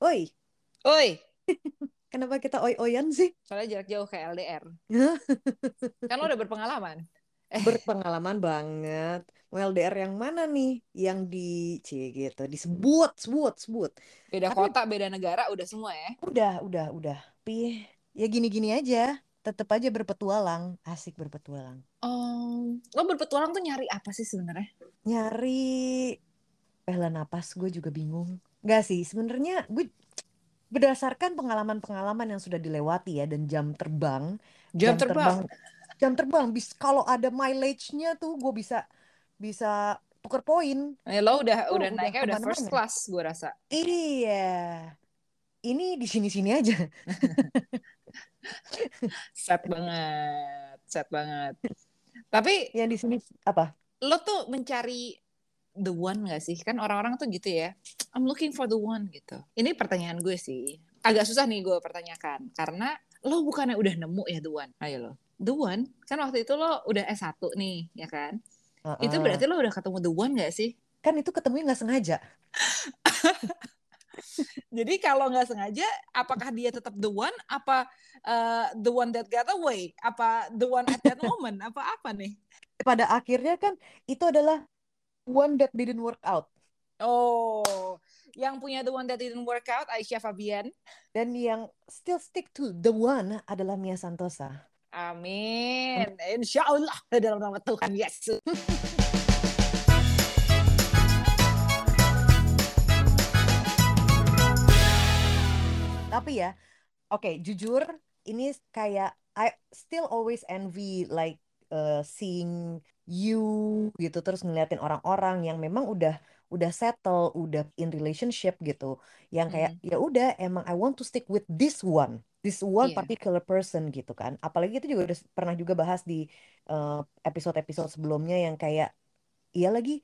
Oi, Oi, kenapa kita oi-oyan sih? soalnya jarak jauh kayak LDR. Kan lo udah berpengalaman. Eh, Berpengalaman banget. Mau LDR yang mana nih? Yang di C gitu, disebut, sebut, sebut. beda Tapi- kota, beda negara, udah semua ya. Udah, udah, udah. Tapi ya gini-gini aja. Tetap aja berpetualang, asik berpetualang. Oh, lo berpetualang tuh nyari apa sih sebenarnya? Nyari pela napas, gue juga bingung. Gak sih, sebenarnya gue berdasarkan pengalaman-pengalaman yang sudah dilewati ya dan jam terbang, Jam terbang. jam terbang. Bis kalau ada mileage-nya tuh gue bisa bisa tuker poin. Eh, lo udah Oh, udah naiknya udah first class, gue rasa. Iya. Ini di sini-sini aja. Set banget, set banget. Tapi Yang di sini apa? lo tuh mencari the one gak sih? Kan orang-orang tuh gitu ya. I'm looking for the one gitu. Ini pertanyaan gue sih. Agak susah nih gue pertanyakan. Karena lo bukannya udah nemu ya the one? Ayo lo. The one? Kan waktu itu lo udah S1 nih, ya kan? Itu Heeh. berarti lo udah ketemu the one gak sih? kan itu ketemunya nggak sengaja. Jadi kalau nggak sengaja, apakah dia tetap the one? Apa uh, the one that got away? Apa the one at that moment? Apa apa nih? Pada akhirnya kan itu adalah one that didn't work out Oh, yang punya the one that didn't work out, Aisyah Fabian. dan yang still stick to the one adalah Mia Santosa. Amin. Insya Allah dalam nama Tuhan Yesus. Tapi ya, oke, jujur ini kayak I still always envy like uh, seeing you gitu terus ngeliatin orang-orang yang memang udah udah settle, udah in relationship gitu. Yang kayak ya udah emang I want to stick with this one, this one Iya. particular person gitu kan. Apalagi itu juga udah pernah juga bahas di uh, episode-episode sebelumnya yang kayak iya lagi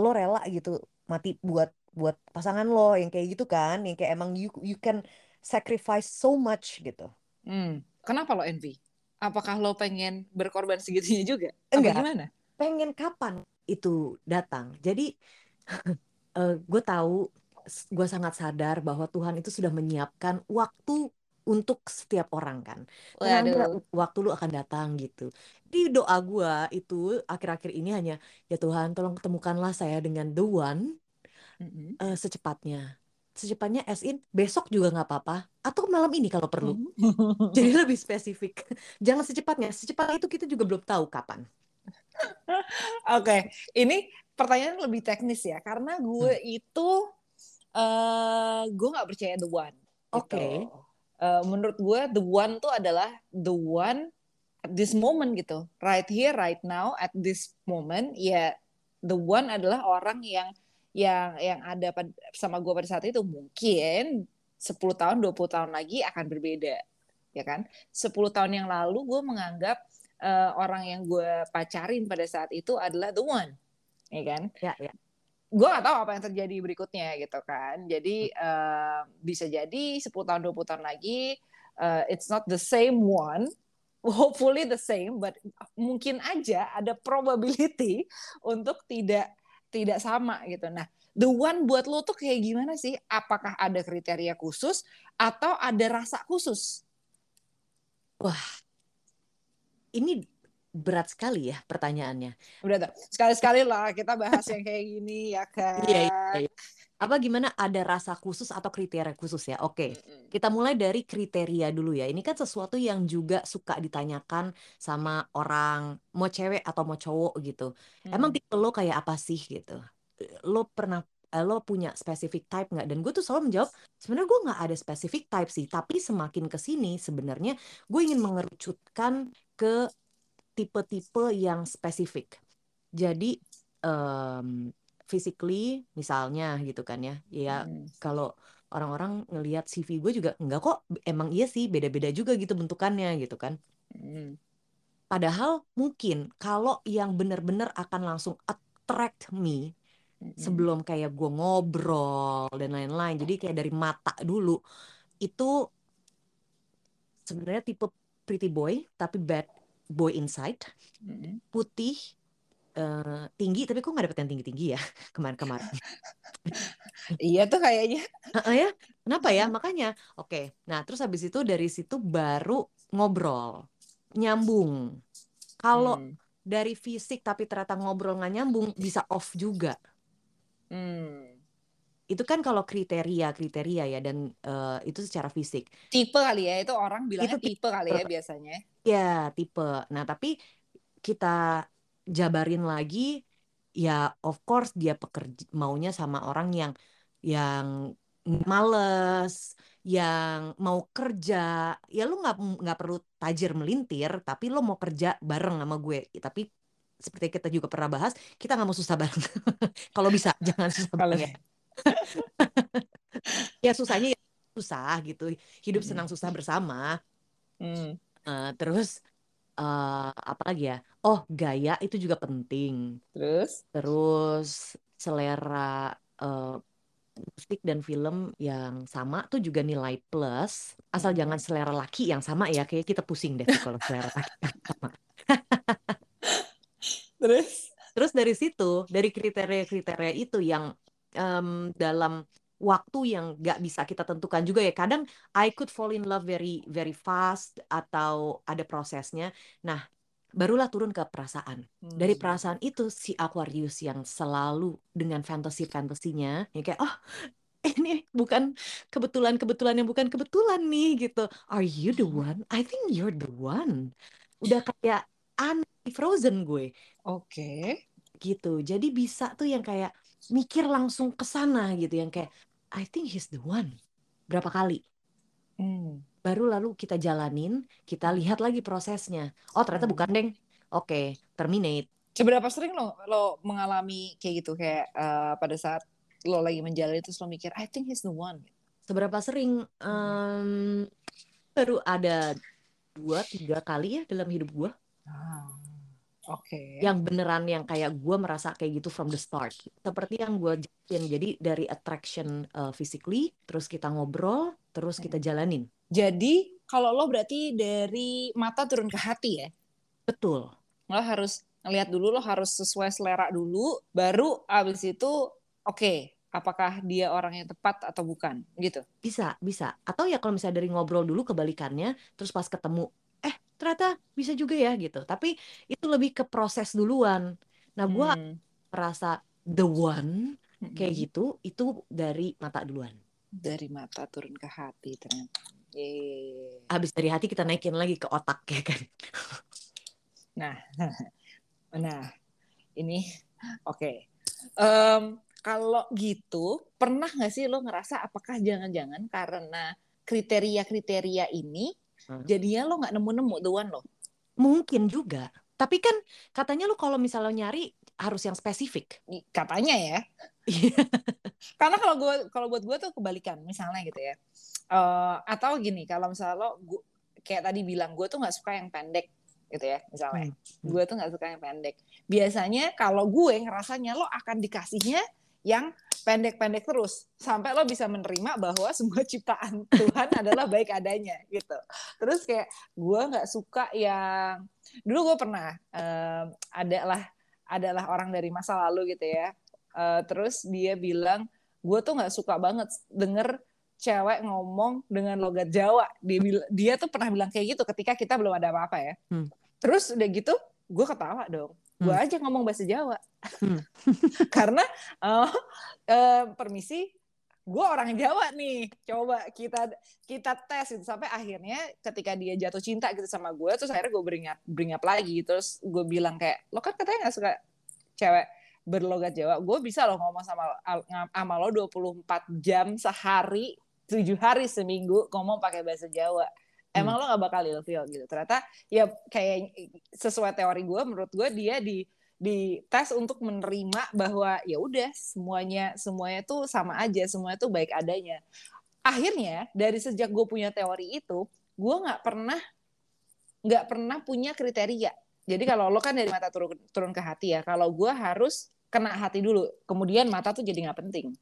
lo rela gitu mati buat buat pasangan lo yang kayak gitu kan yang kayak emang you you can sacrifice so much gitu Hmm. Kenapa lo envy? Apakah lo pengen berkorban segitunya juga? Apa Enggak. gimana? pengen kapan itu datang jadi gue tahu gue sangat sadar bahwa Tuhan itu sudah menyiapkan waktu untuk setiap orang kan Waduh. waktu lu akan datang gitu di doa gue itu akhir-akhir ini hanya ya Tuhan tolong ketemukanlah saya dengan the one eh, secepatnya secepatnya as in besok juga nggak apa-apa atau malam ini kalau perlu Jadi lebih spesifik. Jangan secepatnya. Secepatnya itu kita juga belum tahu kapan. Oke, ini pertanyaan lebih teknis ya, karena gue Hmm. itu eh gue nggak percaya the one. gitu. Oke. Eh, menurut gue the one tuh adalah the one at this moment gitu, right here, right now, at this moment. Ya, the one adalah orang yang yang yang ada pad- sama gue pada saat itu mungkin 10 tahun, 20 tahun lagi akan berbeda, ya kan? 10 tahun yang lalu gue menganggap eh, orang yang gue pacarin pada saat itu adalah the one, ya kan? Ya, ya. Gue gak tahu apa yang terjadi berikutnya gitu kan. Jadi eh, bisa jadi 10 tahun 20 tahun lagi eh, it's not the same one. Hopefully the same, but mungkin aja ada probability untuk tidak tidak sama gitu. Nah, the one buat lo tuh kayak gimana sih? Apakah ada kriteria khusus atau ada rasa khusus? Ini berat sekali ya pertanyaannya. Udah tuh, sekali-sekali lah kita bahas yang kayak gini ya kan. Iya, iya, iya. Apa gimana ada rasa khusus atau kriteria khusus ya? Oke. Mm-mm. Kita mulai dari kriteria dulu ya. Ini kan sesuatu yang juga suka ditanyakan sama orang mau cewek atau mau cowok gitu. Emang Mm. tipe lo kayak apa sih gitu? Lo pernah eh, lo punya specific type nggak? Dan gue tuh selalu menjawab, sebenarnya gue nggak ada specific type sih. Tapi semakin ke sini sebenarnya gue ingin mengerucutkan ke tipe-tipe yang spesifik. Jadi em, physically misalnya gitu kan ya. Ya Mm. kalau orang-orang ngelihat CV gue juga enggak kok. Emang iya sih beda-beda juga gitu bentukannya gitu kan. Mm. Padahal mungkin kalau yang benar-benar akan langsung attract me Mm-mm. sebelum kayak gue ngobrol dan lain-lain. Jadi kayak dari mata dulu itu sebenarnya tipe pretty boy tapi bad boy inside, Mm-mm. putih, eh, tinggi tapi kok nggak dapet yang tinggi tinggi ya kemarin-kemarin. Iya tuh kayaknya. Heeh ya. Kenapa ya? Makanya oke. Nah terus habis itu dari situ baru ngobrol nyambung. Kalau Hmm. dari fisik tapi ternyata ngobrol nggak nyambung bisa off juga. Hmm. itu kan kalau kriteria kriteria ya dan eh, itu secara fisik. Tipe kali ya itu orang bilangnya Itu tipe kali ya biasanya. ya tipe. Nah tapi kita jabarin lagi ya of course dia pekerja maunya sama orang yang yang males yang mau kerja. Ya lu nggak nggak perlu tajir melintir tapi lo mau kerja bareng sama gue. Tapi seperti kita juga pernah bahas kita nggak mau susah bareng. Kalau bisa jangan susah bareng ya. ya susahnya ya susah gitu. Hidup senang susah bersama. Hmm. Eh, terus eh apa lagi ya oh gaya itu juga penting Terus? terus selera eh, musik dan film yang sama tuh juga nilai plus asal Mm-mm. jangan selera laki yang sama ya kayak kita pusing deh tuh kalau selera laki yang sama Terus? terus dari situ dari kriteria-kriteria itu yang em, dalam waktu yang nggak bisa kita tentukan juga ya. Kadang I could fall in love very very fast atau ada prosesnya. Nah barulah turun ke perasaan. Dari Hmm. perasaan itu si Aquarius yang selalu dengan fantasi-fantasinya ya kayak oh ini bukan kebetulan-kebetulan yang bukan kebetulan nih gitu. Are you the one? I think you're the one. Udah kayak anti frozen gue. Oke. gitu. Jadi bisa tuh yang kayak mikir langsung ke sana gitu yang kayak I think he's the one berapa kali Hmm. baru lalu kita jalanin kita lihat lagi prosesnya oh ternyata Hmm. bukan deng oke terminate Seberapa sering lo lo mengalami kayak gitu kayak eh, pada saat lo lagi menjalani terus lo mikir I think he's the one. seberapa sering em, baru ada dua tiga kali ya dalam hidup gue Ah. Oke. yang beneran yang kayak gue merasa kayak gitu from the start. Seperti yang gue jelasin. Jadi dari attraction uh, physically terus kita ngobrol terus kita jalanin. Jadi kalau lo berarti dari mata turun ke hati ya. betul. Lo harus ngelihat dulu, lo harus sesuai selera dulu, baru abis itu oke, apakah dia orang yang tepat atau bukan, gitu. bisa bisa. Atau ya kalau misalnya dari ngobrol dulu kebalikannya terus pas ketemu ternyata bisa juga ya gitu tapi itu lebih ke proses duluan nah gue Hmm. merasa the one kayak Mm-mm. gitu itu dari mata duluan Dari mata turun ke hati ternyata. Yeay. habis dari hati kita naikin lagi ke otak ya kan Nah, nah ini oke. Em, kalau gitu, pernah nggak sih lo ngerasa apakah jangan-jangan karena kriteria-kriteria ini Hmm. jadinya lo nggak nemu-nemu the one lo? mungkin juga tapi kan katanya lu kalau misalnya nyari harus yang spesifik Katanya ya. Karena kalau gue kalau buat gue tuh kebalikan, misalnya gitu ya. Eh, atau gini, kalau misalnya lo gua- kayak tadi bilang gue tuh nggak suka yang pendek gitu ya, misalnya. Hmm. Gue tuh nggak suka yang pendek. Biasanya kalau gue ngerasanya lo akan dikasihnya yang pendek-pendek terus sampai lo bisa menerima bahwa semua ciptaan Tuhan adalah baik adanya gitu. Terus kayak gue nggak suka yang dulu gue pernah em, adalah adalah orang dari masa lalu gitu ya. Eh, terus dia bilang gue tuh nggak suka banget denger cewek ngomong dengan logat Jawa. Dia dia tuh pernah bilang kayak gitu ketika kita belum ada apa-apa ya. Hmm. Terus udah gitu gue ketawa dong. Gue Hmm. aja ngomong bahasa Jawa. Hmm. Karena eh, eh, permisi gue orang Jawa nih. Coba kita kita tes gitu sampai akhirnya ketika dia jatuh cinta gitu sama gue terus akhirnya gue bring up, bring up lagi terus gue bilang kayak lo kan katanya nggak suka cewek berlogat Jawa gue bisa lo ngomong sama sama lo 24 jam sehari tujuh hari seminggu ngomong pakai bahasa Jawa emang lo gak bakal ilfeel gitu. Ternyata ya kayak sesuai teori gue menurut gue dia di di tes untuk menerima bahwa ya udah semuanya semuanya tuh sama aja semuanya tuh baik adanya. Akhirnya dari sejak gue punya teori itu gue nggak pernah nggak pernah punya kriteria. Jadi kalau lo kan dari mata turun turun ke hati ya kalau gue harus kena hati dulu kemudian mata tuh jadi nggak penting.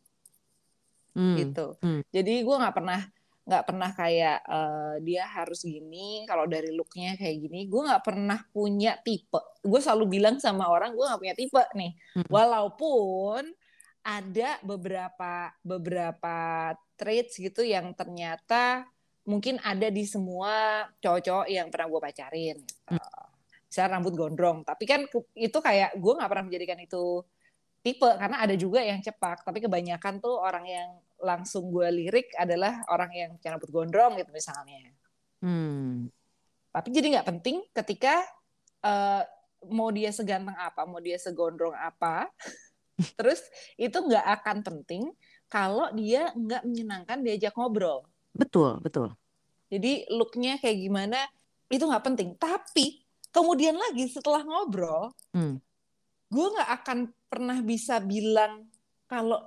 Hmm, gitu. Hmm. jadi gue nggak pernah nggak pernah kayak uh, dia harus gini kalau dari looknya kayak gini gue nggak pernah punya tipe gue selalu bilang sama orang gue nggak punya tipe nih hmm. walaupun ada beberapa beberapa traits gitu yang ternyata mungkin ada di semua cowok-cowok yang pernah gue pacarin gitu. Hmm. misalnya rambut gondrong tapi kan itu kayak gue nggak pernah menjadikan itu tipe karena ada juga yang cepak tapi kebanyakan tuh orang yang langsung gue lirik adalah orang yang rambut gondrong gitu misalnya. Hmm. tapi jadi nggak penting ketika uh, mau dia seganteng apa mau dia segondrong apa terus itu nggak akan penting kalau dia nggak menyenangkan diajak ngobrol. Betul betul. Jadi looknya kayak gimana itu nggak penting. Tapi kemudian lagi setelah ngobrol hmm. gue nggak akan pernah bisa bilang kalau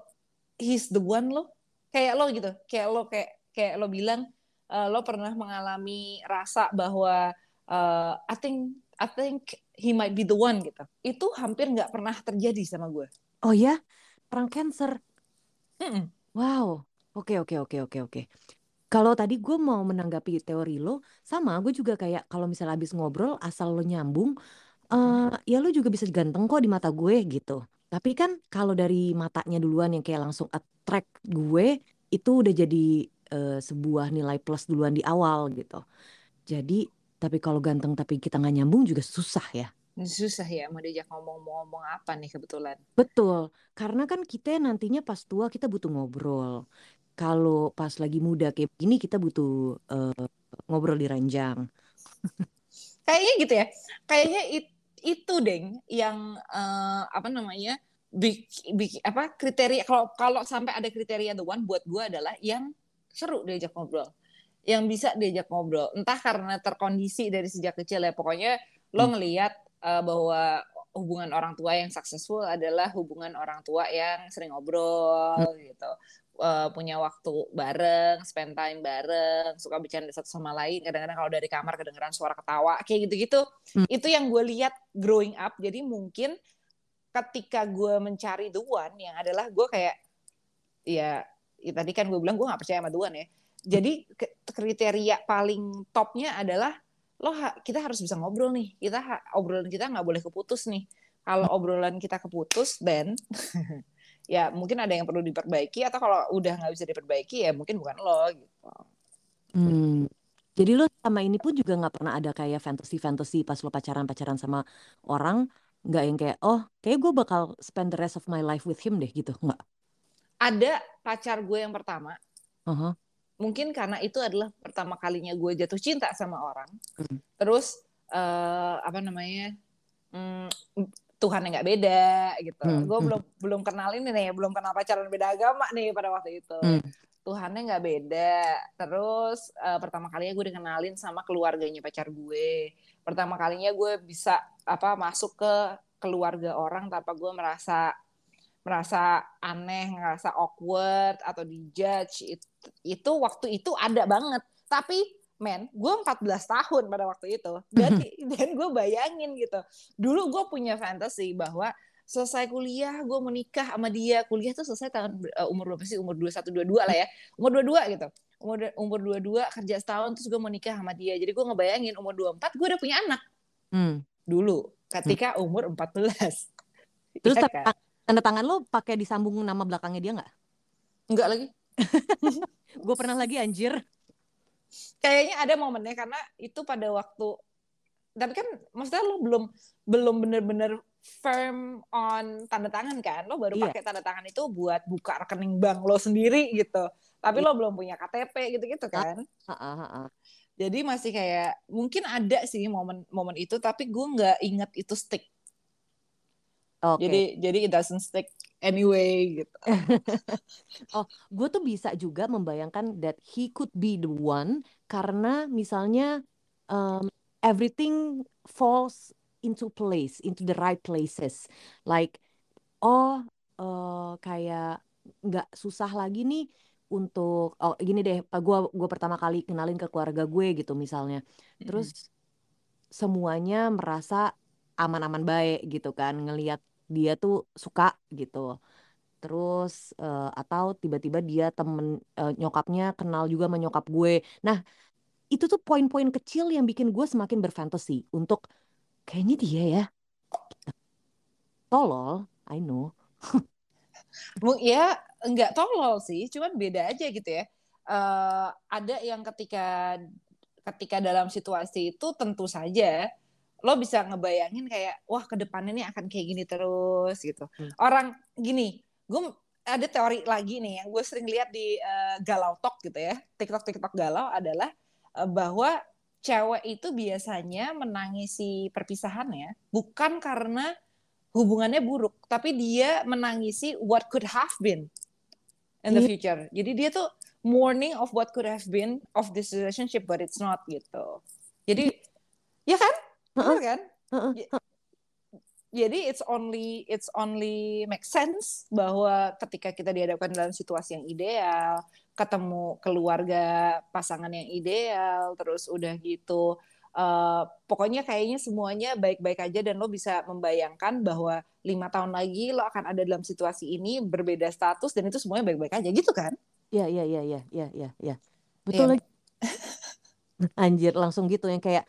he's the one lo kayak lo gitu kayak lo kayak kayak lo bilang uh, lo pernah mengalami rasa bahwa uh, I think I think he might be the one gitu. Itu hampir nggak pernah terjadi sama gue. Oh ya perang cancer? Mm -mm. wow. Oke oke oke oke oke. Kalau tadi gue mau menanggapi teori lo sama gue juga kayak kalau misalnya habis ngobrol asal lo nyambung uh, ya lu juga bisa ganteng kok di mata gue gitu. Tapi kan kalau dari matanya duluan yang kayak langsung attract gue itu udah jadi uh, sebuah nilai plus duluan di awal gitu. Jadi tapi kalau ganteng tapi kita nggak nyambung juga susah ya. Susah ya mau diajak ngomong mau ngomong apa nih kebetulan. Betul, karena kan kita nantinya pas tua kita butuh ngobrol. Kalau pas lagi muda kayak gini kita butuh uh, ngobrol di ranjang. Kayaknya gitu ya. Kayaknya itu itu deng yang uh, apa namanya bik, bik, apa kriteria kalau kalau sampai ada kriteria the one buat gue adalah yang seru diajak ngobrol yang bisa diajak ngobrol entah karena terkondisi dari sejak kecil ya pokoknya lo hmm. ngelihat uh, bahwa hubungan orang tua yang successful adalah hubungan orang tua yang sering ngobrol hmm. gitu uh, punya waktu bareng, spend time bareng, suka bercanda satu sama lain. Kadang-kadang kalau dari kamar kedengeran suara ketawa, kayak gitu-gitu. Hmm. Itu yang gue lihat growing up. Jadi mungkin ketika gue mencari the one, yang adalah gue kayak, ya, ya tadi kan gue bilang gue gak percaya sama the one ya. Jadi kriteria paling topnya adalah lo kita harus bisa ngobrol nih. Kita obrolan kita nggak boleh keputus nih. Kalau obrolan kita keputus, then ya mungkin ada yang perlu diperbaiki atau kalau udah nggak bisa diperbaiki ya mungkin bukan lo gitu. Hmm. Jadi lo sama ini pun juga nggak pernah ada kayak fantasy-fantasy pas lo pacaran-pacaran sama orang nggak yang kayak oh kayak gue bakal spend the rest of my life with him deh gitu nggak? Ada pacar gue yang pertama. Uh-huh. Mungkin karena itu adalah pertama kalinya gue jatuh cinta sama orang. Hmm. Terus uh, apa namanya? Hmm, Tuhan yang nggak beda gitu. Hmm. Gue hmm. belum belum kenal ini nih, belum kenal pacaran beda agama nih pada waktu itu. Hmm. Tuhannya nggak beda. Terus uh, pertama kalinya gue dikenalin sama keluarganya pacar gue. Pertama kalinya gue bisa apa masuk ke keluarga orang tanpa gue merasa merasa aneh, merasa awkward atau dijudge itu, itu waktu itu ada banget. Tapi men gue 14 tahun pada waktu itu. Dan dan gue bayangin gitu. Dulu gue punya fantasi bahwa selesai kuliah gue menikah sama dia. Kuliah tuh selesai tahun uh, umur berapa sih? Umur dua satu dua dua lah ya. Umur dua dua gitu. Umur umur dua dua kerja setahun terus gue menikah sama dia. Jadi gue ngebayangin umur dua empat gue udah punya anak. Hmm. dulu ketika hmm. umur 14 terus ya kan? tanda tangan lo pakai disambung nama belakangnya dia nggak? Enggak lagi. Gue pernah lagi anjir kayaknya ada momennya karena itu pada waktu tapi kan maksudnya lo belum belum bener-bener firm on tanda tangan kan lo baru iya. pakai tanda tangan itu buat buka rekening bank lo sendiri gitu tapi iya. lo belum punya KTP gitu-gitu kan ha, ha, ha. jadi masih kayak mungkin ada sih momen momen itu tapi gue nggak inget itu stick okay. jadi jadi it doesn't stick anyway gitu. oh, gue tuh bisa juga membayangkan that he could be the one karena misalnya um, everything falls into place, into the right places. Like oh uh, kayak nggak susah lagi nih untuk oh gini deh, gue gua pertama kali kenalin ke keluarga gue gitu misalnya. Terus mm -hmm. semuanya merasa aman-aman baik gitu kan ngelihat dia tuh suka gitu terus uh, atau tiba-tiba dia temen uh, nyokapnya kenal juga sama nyokap gue. Nah, itu tuh poin-poin kecil yang bikin gue semakin berfantasi untuk kayaknya dia ya. Tolol, I know. ya enggak tolol sih, cuman beda aja gitu ya. Uh, ada yang ketika ketika dalam situasi itu tentu saja lo bisa ngebayangin kayak wah ke depannya ini akan kayak gini terus gitu. Hmm. Orang gini, gue ada teori lagi nih yang gue sering lihat di uh, Galau Talk gitu ya. TikTok TikTok Galau adalah uh, bahwa cewek itu biasanya menangisi perpisahannya bukan karena hubungannya buruk, tapi dia menangisi what could have been in the iya. future. Jadi dia tuh mourning of what could have been of this relationship but it's not gitu. Jadi ya kan? Benar kan? Jadi it's only it's only make sense bahwa ketika kita dihadapkan dalam situasi yang ideal, ketemu keluarga pasangan yang ideal, terus udah gitu uh, pokoknya kayaknya semuanya baik-baik aja dan lo bisa membayangkan bahwa lima tahun lagi lo akan ada dalam situasi ini berbeda status dan itu semuanya baik-baik aja gitu kan? Iya iya iya iya iya iya ya. betul ya. lagi. Anjir langsung gitu yang kayak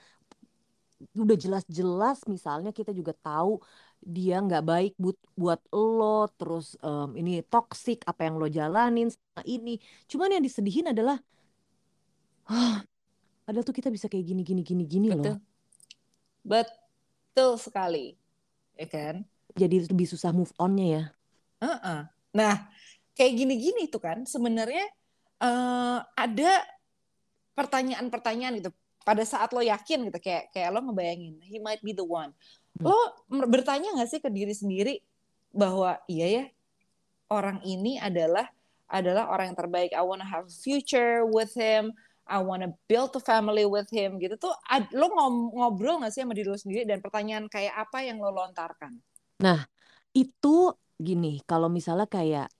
udah jelas-jelas misalnya kita juga tahu dia nggak baik buat buat lo terus um, ini toksik apa yang lo jalanin sama ini. Cuman yang disedihin adalah oh, padahal tuh kita bisa kayak gini gini gini gini betul. loh. Betul. Sekali. Ya kan? Jadi lebih susah move onnya ya. Uh -uh. nah kayak gini gini tuh kan sebenarnya uh, ada pertanyaan-pertanyaan gitu pada saat lo yakin gitu kayak kayak lo ngebayangin he might be the one. Hmm. lo bertanya nggak sih ke diri sendiri bahwa iya ya orang ini adalah adalah orang yang terbaik. I wanna have a future with him. I wanna build a family with him. Gitu tuh lo ngobrol nggak sih sama diri lo sendiri dan pertanyaan kayak apa yang lo lontarkan? Nah itu gini kalau misalnya kayak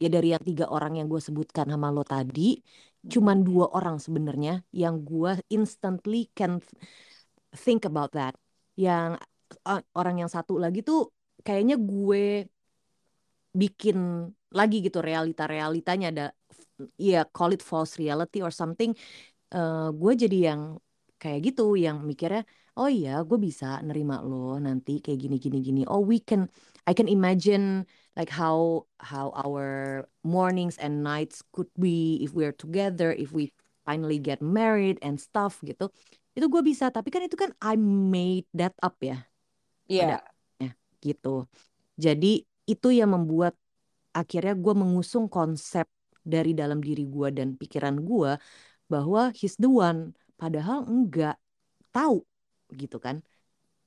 ya dari yang tiga orang yang gue sebutkan sama lo tadi cuman dua orang sebenarnya yang gue instantly can think about that. Yang uh, orang yang satu lagi tuh kayaknya gue bikin lagi gitu realita-realitanya ada ya call it false reality or something. Uh, gue jadi yang kayak gitu yang mikirnya oh iya gue bisa nerima lo nanti kayak gini gini gini oh we can I can imagine like how how our mornings and nights could be if we're together if we finally get married and stuff gitu. Itu gue bisa tapi kan itu kan I made that up ya. Iya. Yeah. gitu. Jadi itu yang membuat akhirnya gue mengusung konsep dari dalam diri gue dan pikiran gue bahwa he's the one padahal enggak tahu gitu kan.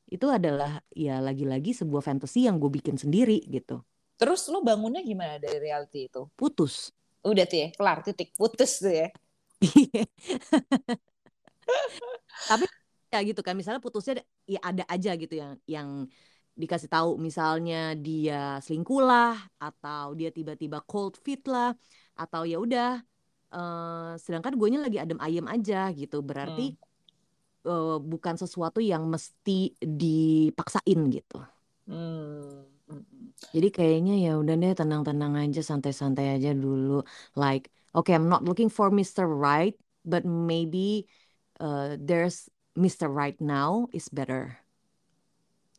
Itu adalah ya lagi-lagi sebuah fantasi yang gue bikin sendiri gitu Terus lu bangunnya gimana dari reality itu? Putus. Udah tuh ya, kelar titik putus tuh ya. Tapi ya gitu kan, misalnya putusnya ya ada aja gitu yang yang dikasih tahu misalnya dia selingkuh lah atau dia tiba-tiba cold feet lah atau ya udah uh, sedangkan gue lagi adem ayem aja gitu berarti hmm. uh, bukan sesuatu yang mesti dipaksain gitu. Hmm. Jadi kayaknya ya udah deh tenang-tenang aja, santai-santai aja dulu. Like, okay, I'm not looking for Mr. Right, but maybe uh, there's Mr. Right now is better.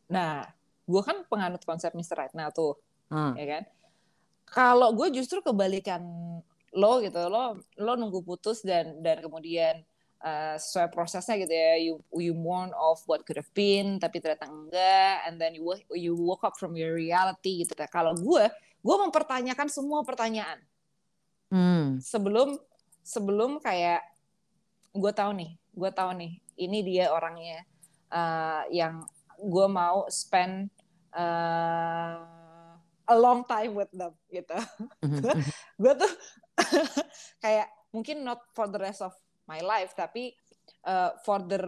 Nah, gue kan penganut konsep Mr. Right now tuh, hmm. ya kan? Kalau gue justru kebalikan lo gitu, lo lo nunggu putus dan dan kemudian uh, sesuai prosesnya gitu ya. You you mourn of what could have been tapi ternyata enggak. And then you you woke up from your reality gitu. Ya kalau gue gue mempertanyakan semua pertanyaan. Hmm. sebelum sebelum kayak gue tahu nih gue tahu nih ini dia orangnya uh, yang gue mau spend uh, a long time with them gitu. Mm-hmm. gue tuh kayak mungkin not for the rest of my life tapi uh, for the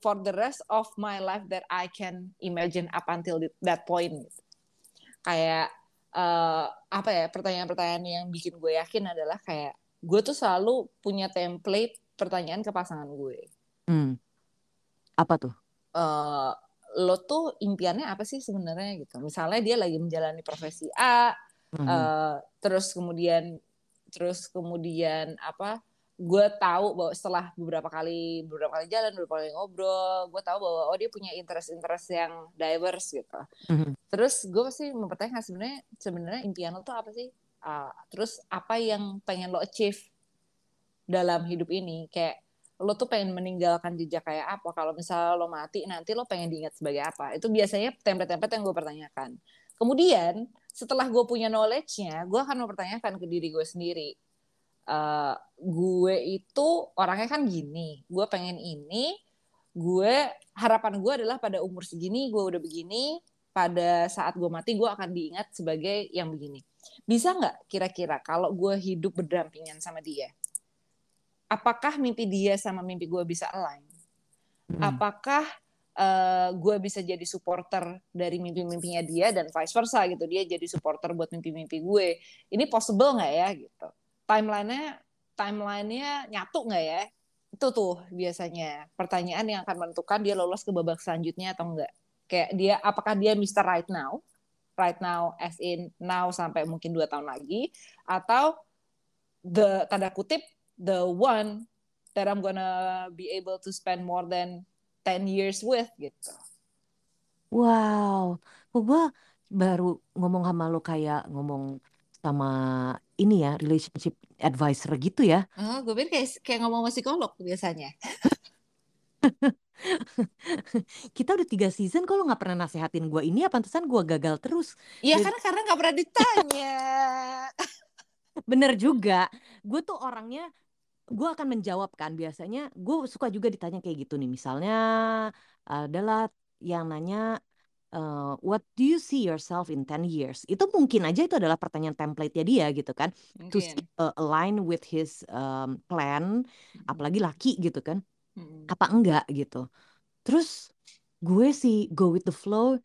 for the rest of my life that I can imagine up until that point kayak uh, apa ya pertanyaan-pertanyaan yang bikin gue yakin adalah kayak gue tuh selalu punya template pertanyaan ke pasangan gue hmm. apa tuh uh, lo tuh impiannya apa sih sebenarnya gitu misalnya dia lagi menjalani profesi A Mhm. Eh, terus kemudian terus kemudian apa gue tahu bahwa setelah beberapa kali beberapa kali jalan beberapa kali ngobrol gue tahu bahwa oh dia punya interest-interest yang diverse gitu. Mhm. terus gue pasti mempertanyakan sebenarnya sebenarnya impian lo tuh apa sih? Ah, terus apa yang pengen lo achieve dalam hidup ini? Kayak lo tuh pengen meninggalkan jejak kayak apa? Kalau misalnya lo mati nanti lo pengen diingat sebagai apa? Itu biasanya template-template yang gue pertanyakan. Kemudian setelah gue punya knowledge-nya gue akan mempertanyakan ke diri gue sendiri Eh, gue itu orangnya kan gini gue pengen ini gue harapan gue adalah pada umur segini gue udah begini pada saat gue mati gue akan diingat sebagai yang begini. Bisa nggak kira-kira kalau gue hidup berdampingan sama dia apakah mimpi dia sama mimpi gue bisa align? Mhm. apakah eh, gue bisa jadi supporter dari mimpi-mimpinya dia dan vice versa gitu dia jadi supporter buat mimpi-mimpi gue? Ini possible nggak ya gitu timelinenya timelinenya nyatu nggak ya itu tuh biasanya pertanyaan yang akan menentukan dia lolos ke babak selanjutnya atau enggak kayak dia apakah dia Mr. Right Now right now as in now sampai mungkin dua tahun lagi atau the tanda kutip the one that I'm gonna be able to spend more than 10 years with gitu. Wow, gue baru ngomong sama lo kayak ngomong sama ini ya relationship advisor gitu ya. Oh, gue pikir kayak kayak ngomong sama psikolog biasanya. Kita udah tiga season kok lo nggak pernah nasehatin gue ini ya pantesan gue gagal terus. Iya Jadi- karena karena nggak pernah ditanya. Bener juga, gue tuh orangnya gue akan menjawab kan biasanya gue suka juga ditanya kayak gitu nih misalnya adalah yang nanya uh, what do you see yourself in 10 years? Itu mungkin aja itu adalah pertanyaan template-nya dia gitu kan. To see, Mungkin. uh, align with his um, plan apalagi laki gitu kan. Mm-mm. apa enggak gitu. Terus gue sih go with the flow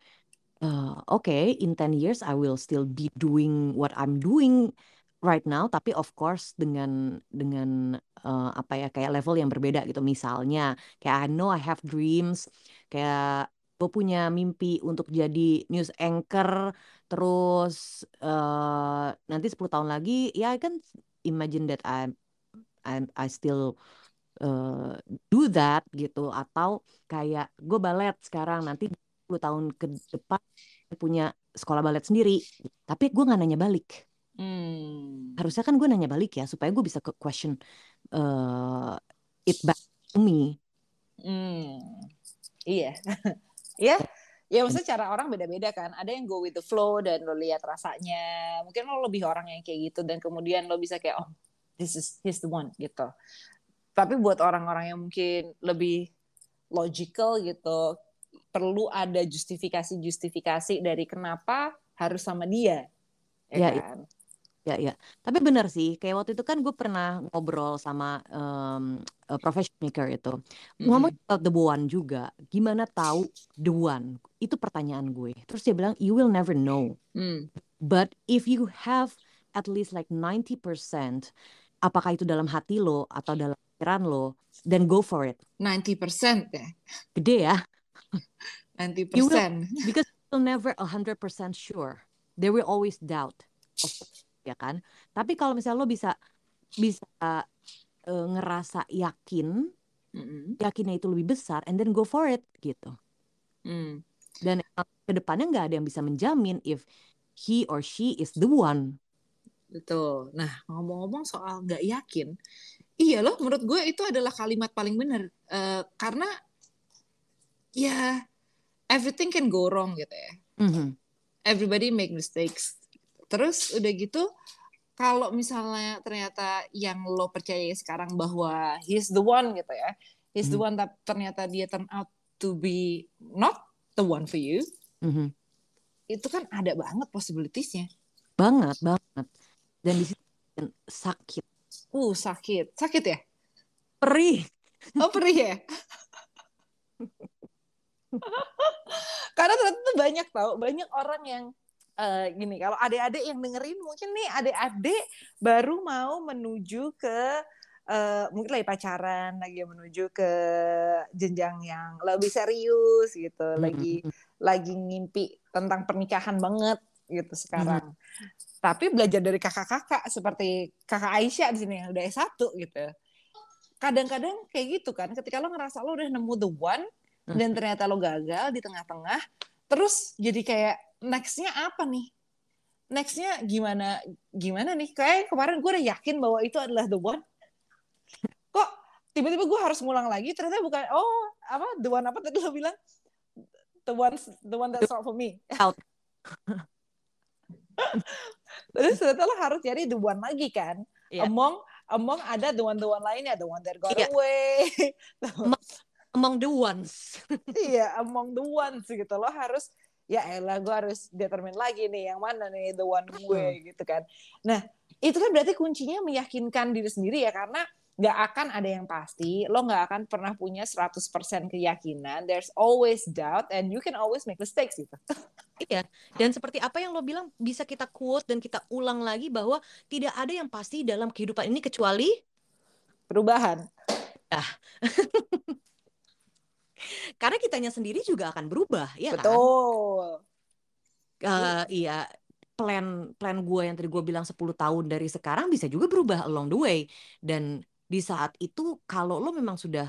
uh, oke in 10 years I will still be doing what I'm doing right now tapi of course dengan dengan uh, apa ya kayak level yang berbeda gitu. Misalnya kayak I know I have dreams kayak gue punya mimpi untuk jadi news anchor terus uh, nanti 10 tahun lagi ya I can imagine that I I, I still uh, do that gitu atau kayak gue balet sekarang nanti 10 tahun ke depan punya sekolah balet sendiri tapi gue nggak nanya balik Hmm. harusnya kan gue nanya balik ya supaya gue bisa ke question uh, it back to me Hmm. Iya. Iya. Ya maksudnya cara orang beda-beda kan. Ada yang go with the flow dan lo lihat rasanya. Mungkin lo lebih orang yang kayak gitu dan kemudian lo bisa kayak oh this is he's the one gitu. Tapi buat orang-orang yang mungkin lebih logical gitu, perlu ada justifikasi-justifikasi dari kenapa harus sama dia. Ya, Ya kan? Ya ya tapi benar sih kayak waktu itu kan gue pernah ngobrol sama um, uh, professional maker itu ngomong about the one juga gimana tahu the one itu pertanyaan gue terus dia bilang you will never know Hmm. But if you have at least like 90%, apakah itu dalam hati lo atau dalam pikiran lo, then go for it. 90% ya. Gede ya, 90%. You will- because you'll never 100% sure. There will always doubt. Of ya kan? Tapi kalau misalnya lo bisa bisa uh, ngerasa yakin, Mm-mm. yakinnya itu lebih besar, and then go for it gitu. Hmm. Dan ke depannya nggak ada yang bisa menjamin if he or she is the one. Betul. Nah, ngomong-ngomong soal nggak yakin, iya loh, menurut gue itu adalah kalimat paling benar. Eh, karena ya everything can go wrong gitu ya. Mhm. Everybody make mistakes. Terus udah gitu, kalau misalnya ternyata yang lo percaya sekarang bahwa he's the one gitu ya, he's the Mhm. one tapi ternyata dia turn out to be not the one for you, Mhm. itu kan ada banget possibilities-nya. Banget, banget. Dan di situ sakit, Uh, sakit. Sakit ya? perih. Oh, perih ya? Karena ternyata tuh banyak tau, banyak orang yang eh, gini, kalau adik-adik yang dengerin mungkin nih adik-adik baru mau menuju ke eh, mungkin lagi pacaran, lagi menuju ke jenjang yang lebih serius gitu, lagi lagi ngimpi tentang pernikahan banget. gitu sekarang. Hmm. Tapi belajar dari kakak-kakak seperti kakak Aisyah di sini yang udah S1 gitu. Kadang-kadang kayak gitu kan, ketika lo ngerasa lo udah nemu the one hmm. dan ternyata lo gagal di tengah-tengah, terus jadi kayak nextnya apa nih? Nextnya gimana gimana nih? Kayak kemarin gue udah yakin bahwa itu adalah the one. Kok tiba-tiba gue harus ngulang lagi? Ternyata bukan. Oh apa the one apa tadi lo bilang? The one the one that's not for me. Out. Terus ternyata lo harus cari the one lagi kan? Yeah. Among among ada the one the one lainnya, the one that got yeah. away. among the ones. iya, among the ones gitu. Lo harus ya elah gue harus determine lagi nih yang mana nih the one gue gitu kan. Nah, itu kan berarti kuncinya meyakinkan diri sendiri ya karena nggak akan ada yang pasti, lo nggak akan pernah punya 100% keyakinan. There's always doubt and you can always make mistakes gitu. Iya, dan seperti apa yang lo bilang bisa kita quote dan kita ulang lagi bahwa tidak ada yang pasti dalam kehidupan ini kecuali perubahan. Ah. Karena kitanya sendiri juga akan berubah, ya kan? Betul. Uh, iya, plan plan gue yang tadi gue bilang 10 tahun dari sekarang bisa juga berubah along the way. Dan di saat itu kalau lo memang sudah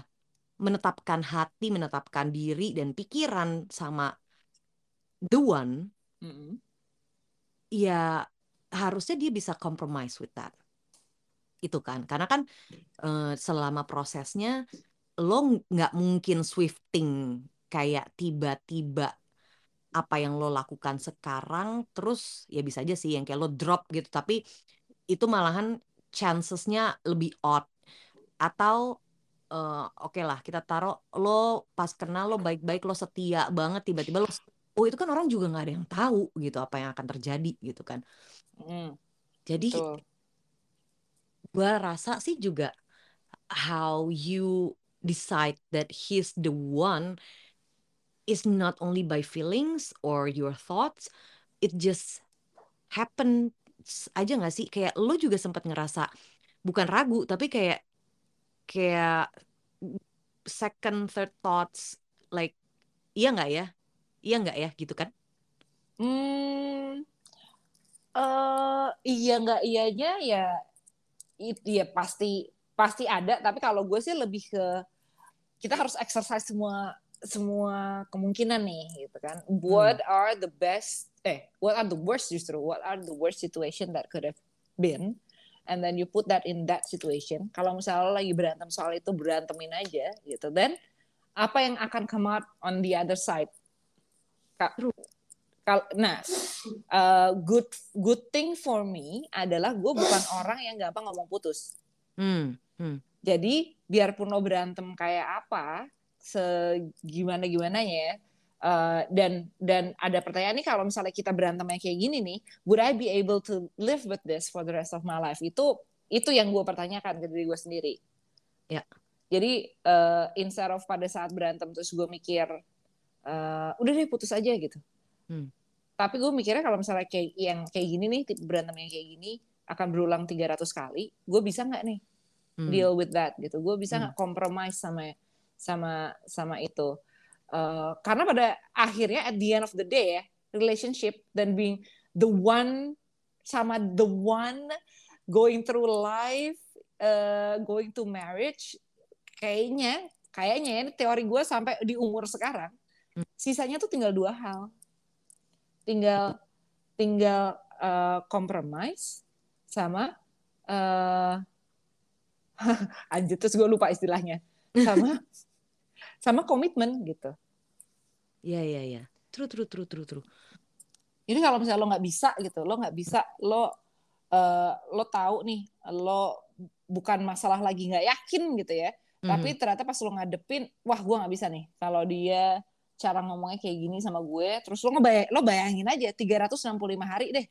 menetapkan hati, menetapkan diri dan pikiran sama the one, mm -hmm. ya harusnya dia bisa compromise with that. Itu kan, karena kan uh, selama prosesnya lo nggak mungkin swifting kayak tiba-tiba apa yang lo lakukan sekarang terus ya bisa aja sih yang kayak lo drop gitu. Tapi itu malahan chancesnya lebih odd. Atau uh, oke okay lah kita taruh lo pas kenal lo baik-baik lo setia banget tiba-tiba lo oh itu kan orang juga nggak ada yang tahu gitu apa yang akan terjadi gitu kan. Mm. jadi gue rasa sih juga how you decide that he's the one is not only by feelings or your thoughts it just happen aja gak sih? Kayak lo juga sempat ngerasa bukan ragu tapi kayak kayak second third thoughts like iya nggak ya? Iya nggak ya? Gitu kan? Hmm uh, iya nggak iyanya ya itu ya pasti pasti ada tapi kalau gue sih lebih ke kita harus exercise semua semua kemungkinan nih gitu kan. What hmm. are the best eh what are the worst justru what are the worst situation that could have been? And then you put that in that situation. Kalau misalnya lagi berantem soal itu berantemin aja gitu. Dan apa yang akan come out on the other side? Nah uh, good good thing for me adalah gue bukan orang yang gampang ngomong putus. Hmm. Hmm. Jadi biarpun lo berantem kayak apa, segimana gimana ya, uh, dan dan ada pertanyaan nih kalau misalnya kita berantemnya kayak gini nih, would I be able to live with this for the rest of my life? Itu itu yang gue pertanyakan ke diri gue sendiri. Ya. Jadi uh, instead of pada saat berantem terus gue mikir, uh, udah deh putus aja gitu. Hmm. Tapi gue mikirnya kalau misalnya kayak yang kayak gini nih, tipe berantem yang kayak gini akan berulang 300 kali, gue bisa nggak nih hmm. deal with that gitu gue bisa hmm. nggak hmm. compromise sama sama sama itu uh, karena pada akhirnya at the end of the day ya relationship dan being the one sama the one going through life uh, going to marriage kayaknya kayaknya ya, ini teori gue sampai di umur sekarang hmm. sisanya tuh tinggal dua hal tinggal tinggal uh, compromise sama uh, anjir terus gue lupa istilahnya. Sama sama komitmen gitu. Iya iya iya. True true true true true. Ini kalau misalnya lo nggak bisa gitu lo nggak bisa lo uh, lo tahu nih lo bukan masalah lagi nggak yakin gitu ya. Mm-hmm. tapi ternyata pas lo ngadepin wah gue nggak bisa nih. Kalau dia cara ngomongnya kayak gini sama gue terus lo ngebayang lo bayangin aja 365 hari deh.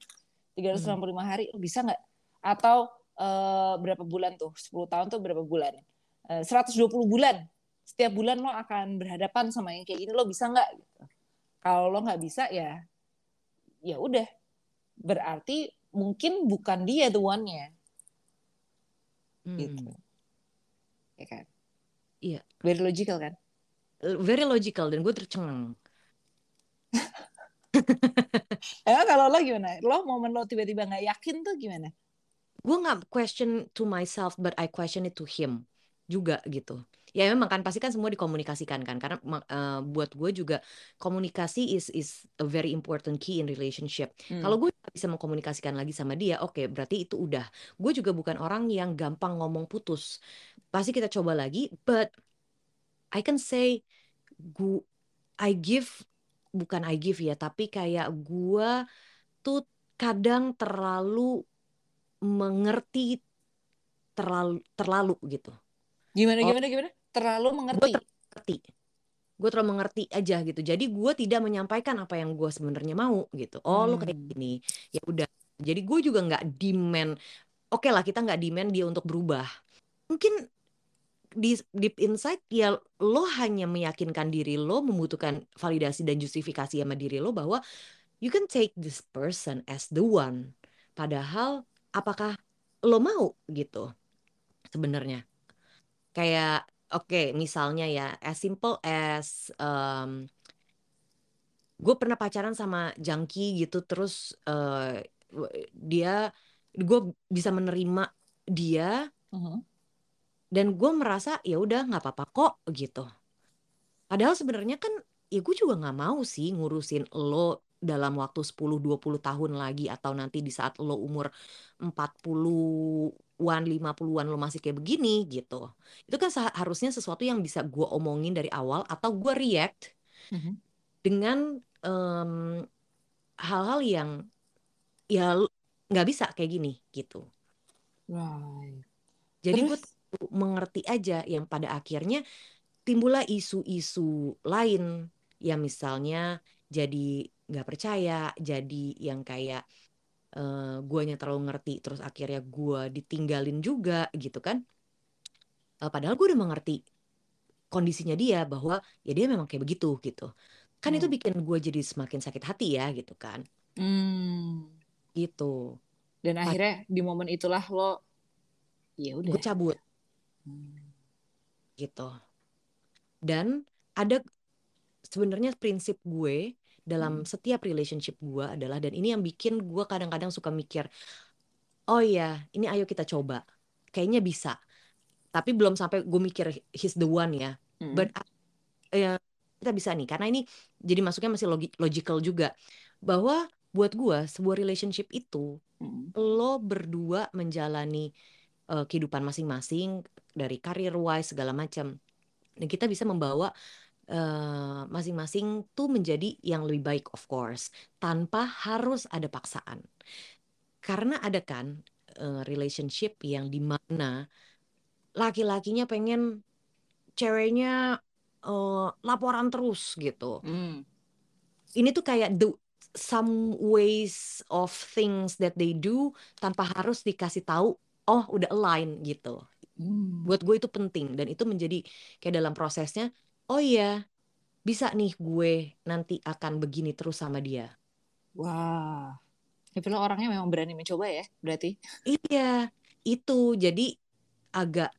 365 mm-hmm. hari lo bisa nggak? Atau uh, berapa bulan tuh? 10 tahun tuh berapa bulan? Uh, 120 bulan. Setiap bulan lo akan berhadapan sama yang kayak gini. Lo bisa nggak? Gitu. kalau lo nggak bisa ya ya udah. Berarti mungkin bukan dia the one-nya. Hmm. gitu. Ya kan? Iya. Very logical kan? Very logical. Dan gue tercengang. Ya kalau lo gimana? Lo momen lo tiba-tiba nggak yakin tuh gimana gue nggak question to myself but I question it to him juga gitu. Ya memang kan pasti kan semua dikomunikasikan kan karena uh, buat gue juga komunikasi is is a very important key in relationship. Hmm. kalau gue bisa mengkomunikasikan lagi sama dia oke okay, berarti itu udah. Gue juga bukan orang yang gampang ngomong putus. Pasti kita coba lagi but I can say gue I give bukan I give ya tapi kayak gue tuh kadang terlalu mengerti terlalu terlalu gitu. Gimana oh, gimana gimana? Terlalu mengerti? Gue mengerti. Gue terlalu mengerti aja gitu. Jadi gue tidak menyampaikan apa yang gue sebenarnya mau gitu. Oh hmm. lo kayak gini. Ya udah. Jadi gue juga nggak demand. Oke okay lah kita nggak demand dia untuk berubah. Mungkin di deep inside ya lo hanya meyakinkan diri lo membutuhkan validasi dan justifikasi sama diri lo bahwa you can take this person as the one. Padahal apakah lo mau gitu sebenarnya kayak oke okay, misalnya ya as simple as um, gue pernah pacaran sama Jangki gitu terus uh, dia gue bisa menerima dia uh -huh. dan gue merasa ya udah nggak apa-apa kok gitu padahal sebenarnya kan ya gue juga nggak mau sih ngurusin lo dalam waktu 10-20 tahun lagi atau nanti di saat lo umur 40 an 50-an lo masih kayak begini gitu. Itu kan seharusnya sesuatu yang bisa gue omongin dari awal atau gue react mm-hmm. dengan hal hal-hal yang ya nggak bisa kayak gini gitu. Right. Jadi gue mengerti aja yang pada akhirnya timbullah isu-isu lain yang misalnya jadi nggak percaya, jadi yang kayak uh, guanya terlalu ngerti terus akhirnya gue ditinggalin juga gitu kan. Uh, padahal gue udah mengerti kondisinya dia bahwa ya dia memang kayak begitu gitu. Kan hmm. itu bikin gue jadi semakin sakit hati ya gitu kan. Hmm. gitu. Dan akhirnya di momen itulah lo ya udah. Gue cabut. Hmm. gitu. Dan ada sebenarnya prinsip gue dalam hmm. setiap relationship gue adalah dan ini yang bikin gue kadang-kadang suka mikir oh ya ini ayo kita coba kayaknya bisa tapi belum sampai gue mikir he's the one ya hmm. but ya kita bisa nih karena ini jadi masuknya masih logi logical juga bahwa buat gue sebuah relationship itu hmm. lo berdua menjalani uh, kehidupan masing-masing dari karir wise segala macam dan kita bisa membawa masing-masing uh, tuh menjadi yang lebih baik of course tanpa harus ada paksaan karena ada kan uh, relationship yang di mana laki-lakinya pengen ceweknya uh, laporan terus gitu mm. ini tuh kayak the some ways of things that they do tanpa harus dikasih tahu oh udah align gitu mm. buat gue itu penting dan itu menjadi kayak dalam prosesnya oh iya bisa nih gue nanti akan begini terus sama dia. Wah, ya lo orangnya memang berani mencoba ya, berarti? Iya, itu jadi agak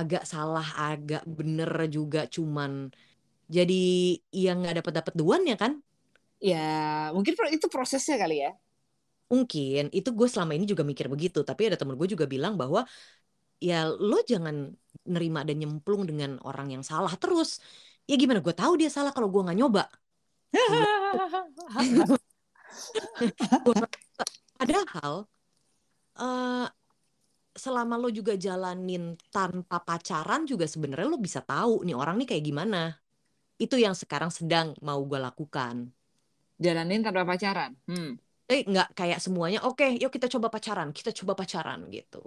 agak salah, agak bener juga cuman jadi yang nggak dapat dapat duan ya kan? Ya, mungkin itu prosesnya kali ya. Mungkin itu gue selama ini juga mikir begitu, tapi ada temen gue juga bilang bahwa ya lo jangan nerima dan nyemplung dengan orang yang salah terus. Ya gimana gue tahu dia salah kalau gue nggak nyoba. Padahal uh, selama lo juga jalanin tanpa pacaran juga sebenarnya lo bisa tahu nih orang nih kayak gimana. Itu yang sekarang sedang mau gue lakukan. Jalanin tanpa pacaran? Hmm. eh nggak kayak semuanya oke okay, yuk kita coba pacaran kita coba pacaran gitu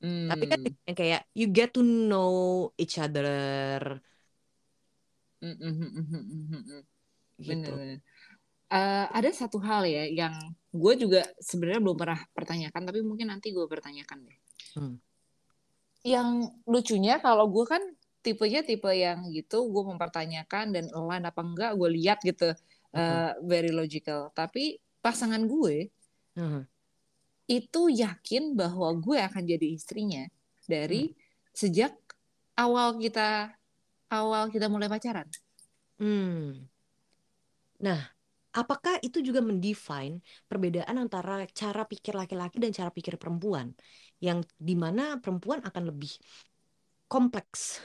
Hmm. Tapi kan hmm. yang kayak you get to know each other. Mm -hmm. gitu. Bener, Uh, ada satu hal ya yang gue juga sebenarnya belum pernah pertanyakan, tapi mungkin nanti gue pertanyakan deh. Hmm. Yang lucunya kalau gue kan tipenya tipe yang gitu, gue mempertanyakan dan online apa enggak, gue lihat gitu, uh, very logical. Tapi pasangan gue hmm itu yakin bahwa gue akan jadi istrinya dari hmm. sejak awal kita awal kita mulai pacaran. Hmm. Nah, apakah itu juga mendefine perbedaan antara cara pikir laki-laki dan cara pikir perempuan? Yang di mana perempuan akan lebih kompleks.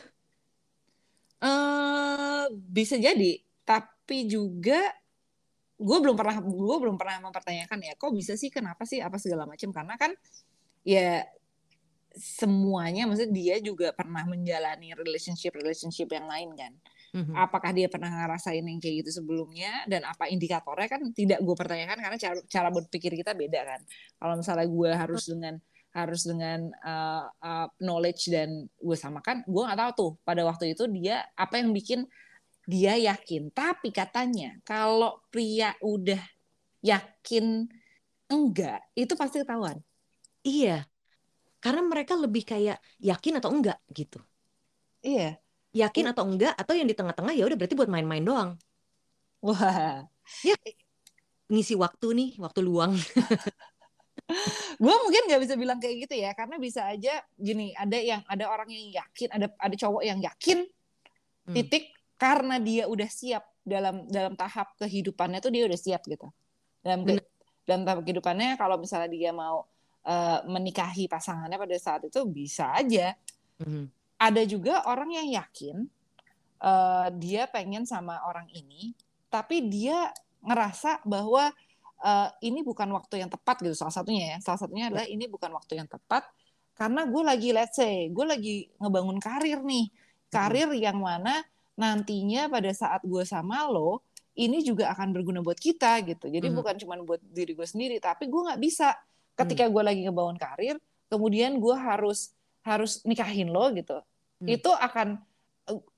Uh, bisa jadi, tapi juga gue belum pernah gue belum pernah mempertanyakan ya kok bisa sih kenapa sih apa segala macam karena kan ya semuanya maksudnya dia juga pernah menjalani relationship relationship yang lain kan. Mm-hmm. apakah dia pernah ngerasain yang kayak gitu sebelumnya dan apa indikatornya kan tidak gue pertanyakan karena cara cara berpikir kita beda kan. Kalau misalnya gue harus dengan harus dengan uh, uh, knowledge dan gue samakan gue nggak tahu tuh. Pada waktu itu dia apa yang bikin dia yakin. Tapi katanya kalau pria udah yakin enggak itu pasti ketahuan. Iya. Karena mereka lebih kayak yakin atau enggak gitu. Iya. Yakin atau enggak atau yang di tengah-tengah ya udah berarti buat main-main doang. Wah. Ya ngisi waktu nih waktu luang. Gue mungkin nggak bisa bilang kayak gitu ya karena bisa aja gini ada yang ada orang yang yakin ada ada cowok yang yakin hmm. titik karena dia udah siap dalam dalam tahap kehidupannya tuh dia udah siap gitu. Dalam ke, dalam tahap kehidupannya kalau misalnya dia mau uh, menikahi pasangannya pada saat itu bisa aja. Hmm. ada juga orang yang yakin uh, dia pengen sama orang ini tapi dia ngerasa bahwa uh, ini bukan waktu yang tepat gitu. Salah satunya ya. Salah satunya adalah ini bukan waktu yang tepat karena gue lagi let's say gue lagi ngebangun karir nih. Karir hmm. yang mana nantinya pada saat gue sama lo ini juga akan berguna buat kita gitu. Jadi hmm. bukan cuma buat diri gue sendiri tapi gue nggak bisa. Ketika gue lagi ngebangun karir kemudian gue harus harus nikahin lo gitu. Hmm. itu akan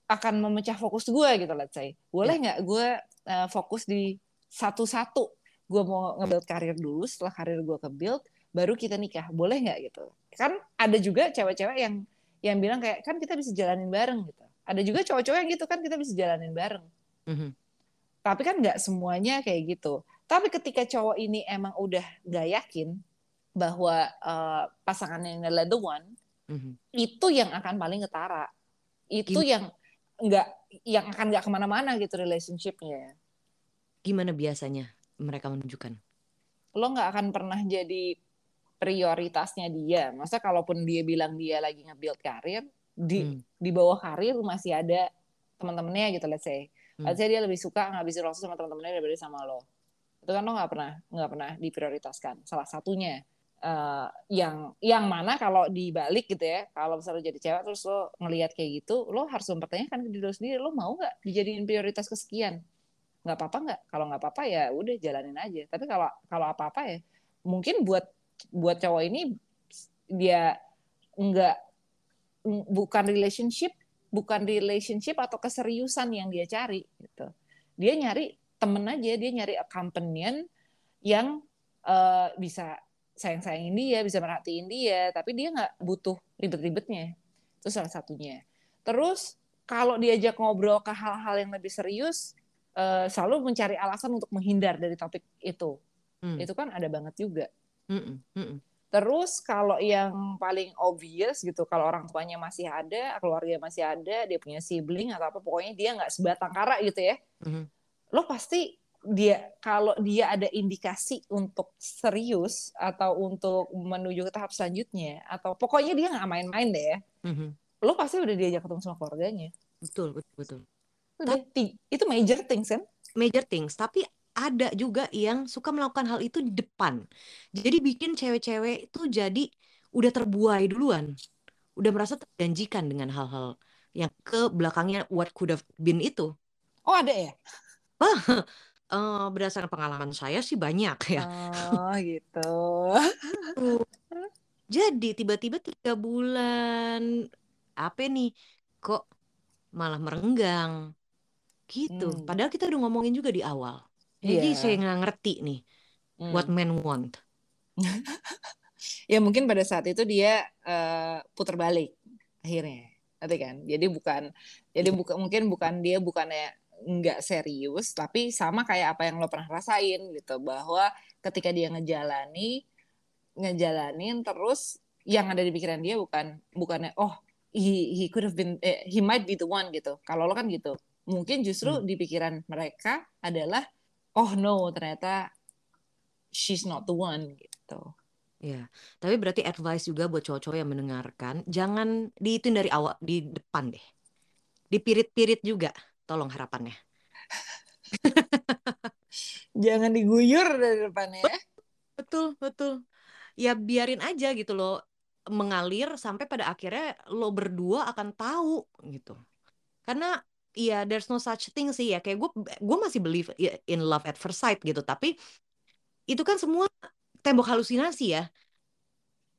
akan memecah fokus gue gitu let's say. Boleh nggak gue uh, fokus di satu-satu? Gue mau nge-build karir dulu setelah karir gue ke build baru kita nikah. Boleh nggak gitu? Kan ada juga cewek-cewek yang yang bilang kayak kan kita bisa jalanin bareng gitu ada juga cowok-cowok yang gitu kan kita bisa jalanin bareng mm-hmm. tapi kan nggak semuanya kayak gitu tapi ketika cowok ini emang udah nggak yakin bahwa uh, pasangannya adalah the one mm-hmm. itu yang akan paling ketara itu Gim- yang nggak yang akan nggak ke mana-mana gitu relationshipnya gimana biasanya mereka menunjukkan? Lo nggak akan pernah jadi prioritasnya dia. Masa kalaupun dia bilang dia lagi nge-build karir, di hmm. di bawah karir masih ada teman-temannya gitu let's say. Hmm. Let's say dia lebih suka ngabisin waktu sama teman-temannya daripada sama lo. Itu kan lo nggak pernah nggak pernah diprioritaskan. Salah satunya uh, yang yang mana kalau dibalik gitu ya, kalau misalnya jadi cewek terus lo ngelihat kayak gitu, lo harus mempertanyakan ke diri lo sendiri, lo mau nggak dijadiin prioritas kesekian? nggak apa-apa nggak kalau nggak apa-apa ya udah jalanin aja tapi kalau kalau apa-apa ya mungkin buat buat cowok ini dia nggak bukan relationship bukan relationship atau keseriusan yang dia cari gitu dia nyari temen aja dia nyari companion yang uh, bisa sayang-sayangin dia bisa merhatiin dia tapi dia nggak butuh ribet-ribetnya itu salah satunya terus kalau diajak ngobrol ke hal-hal yang lebih serius uh, selalu mencari alasan untuk menghindar dari topik itu. Hmm. Itu kan ada banget juga. Hmm. Hmm. Terus kalau yang paling obvious gitu, kalau orang tuanya masih ada, keluarga masih ada, dia punya sibling atau apa, pokoknya dia nggak sebatang kara gitu ya. Hmm. Lo pasti dia kalau dia ada indikasi untuk serius atau untuk menuju ke tahap selanjutnya atau pokoknya dia nggak main-main deh ya. Hmm. Lo pasti udah diajak ketemu sama keluarganya. Betul, betul, betul. Tapi, itu major things kan? Major things, tapi ada juga yang suka melakukan hal itu di depan. Jadi bikin cewek-cewek itu jadi udah terbuai duluan. Udah merasa terjanjikan dengan hal-hal yang ke belakangnya what could have been itu. Oh, ada ya? uh, berdasarkan pengalaman saya sih banyak ya. Oh, gitu. Jadi tiba-tiba tiga bulan apa nih kok malah merenggang Gitu. Hmm. Padahal kita udah ngomongin juga di awal. Jadi yeah. saya nggak ngerti nih hmm. what men want. ya mungkin pada saat itu dia uh, putar balik akhirnya, nanti kan. Jadi bukan, jadi bukan mungkin bukan dia bukannya nggak serius, tapi sama kayak apa yang lo pernah rasain gitu, bahwa ketika dia ngejalani, ngejalanin terus yang ada di pikiran dia bukan bukannya oh he he could have been eh, he might be the one gitu. Kalau lo kan gitu mungkin justru hmm. di pikiran mereka adalah oh no ternyata she's not the one gitu Ya, tapi berarti advice juga buat cowok-cowok yang mendengarkan, jangan diituin dari awal di depan deh. Dipirit-pirit juga, tolong harapannya. jangan diguyur dari depannya ya. Betul, betul. Ya biarin aja gitu loh mengalir sampai pada akhirnya lo berdua akan tahu gitu. Karena ya there's no such thing sih ya. Kayak gue gue masih believe in love at first sight gitu, tapi itu kan semua tembok halusinasi ya.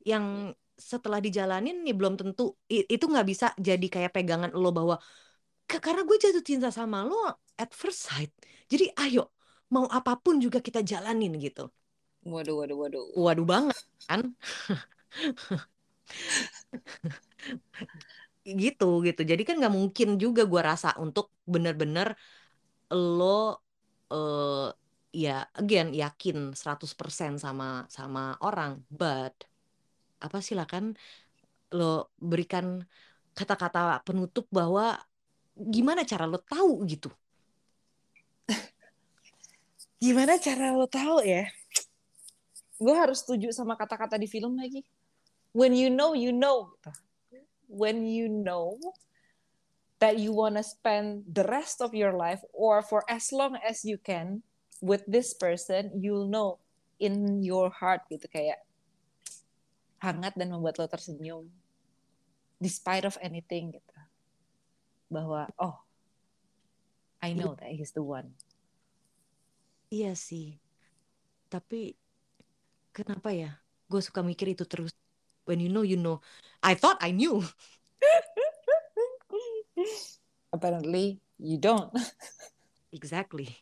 Yang setelah dijalanin nih belum tentu itu nggak bisa jadi kayak pegangan lo bahwa karena gue jatuh cinta sama lo at first sight jadi ayo mau apa pun juga kita jalanin gitu. Waduh waduh waduh. Waduh banget kan gitu gitu. Jadi kan nggak mungkin juga gue rasa untuk bener-bener lo uh, ya again yakin 100% sama sama orang. But apa silakan lo berikan kata-kata penutup bahwa gimana cara lo tahu gitu? Gimana cara lo tahu ya? Gue harus setuju sama kata-kata di film lagi. When you know you know when you know that you wanna spend the rest of your life or for as long as you can with this person you'll know in your heart gitu kayak hangat dan membuat lo tersenyum despite of anything gitu. Bahwa oh I know that he's the one. Iya sih. Tapi kenapa ya? Gue suka mikir itu terus when you know you know. I thought I knew. Apparently you don't. Exactly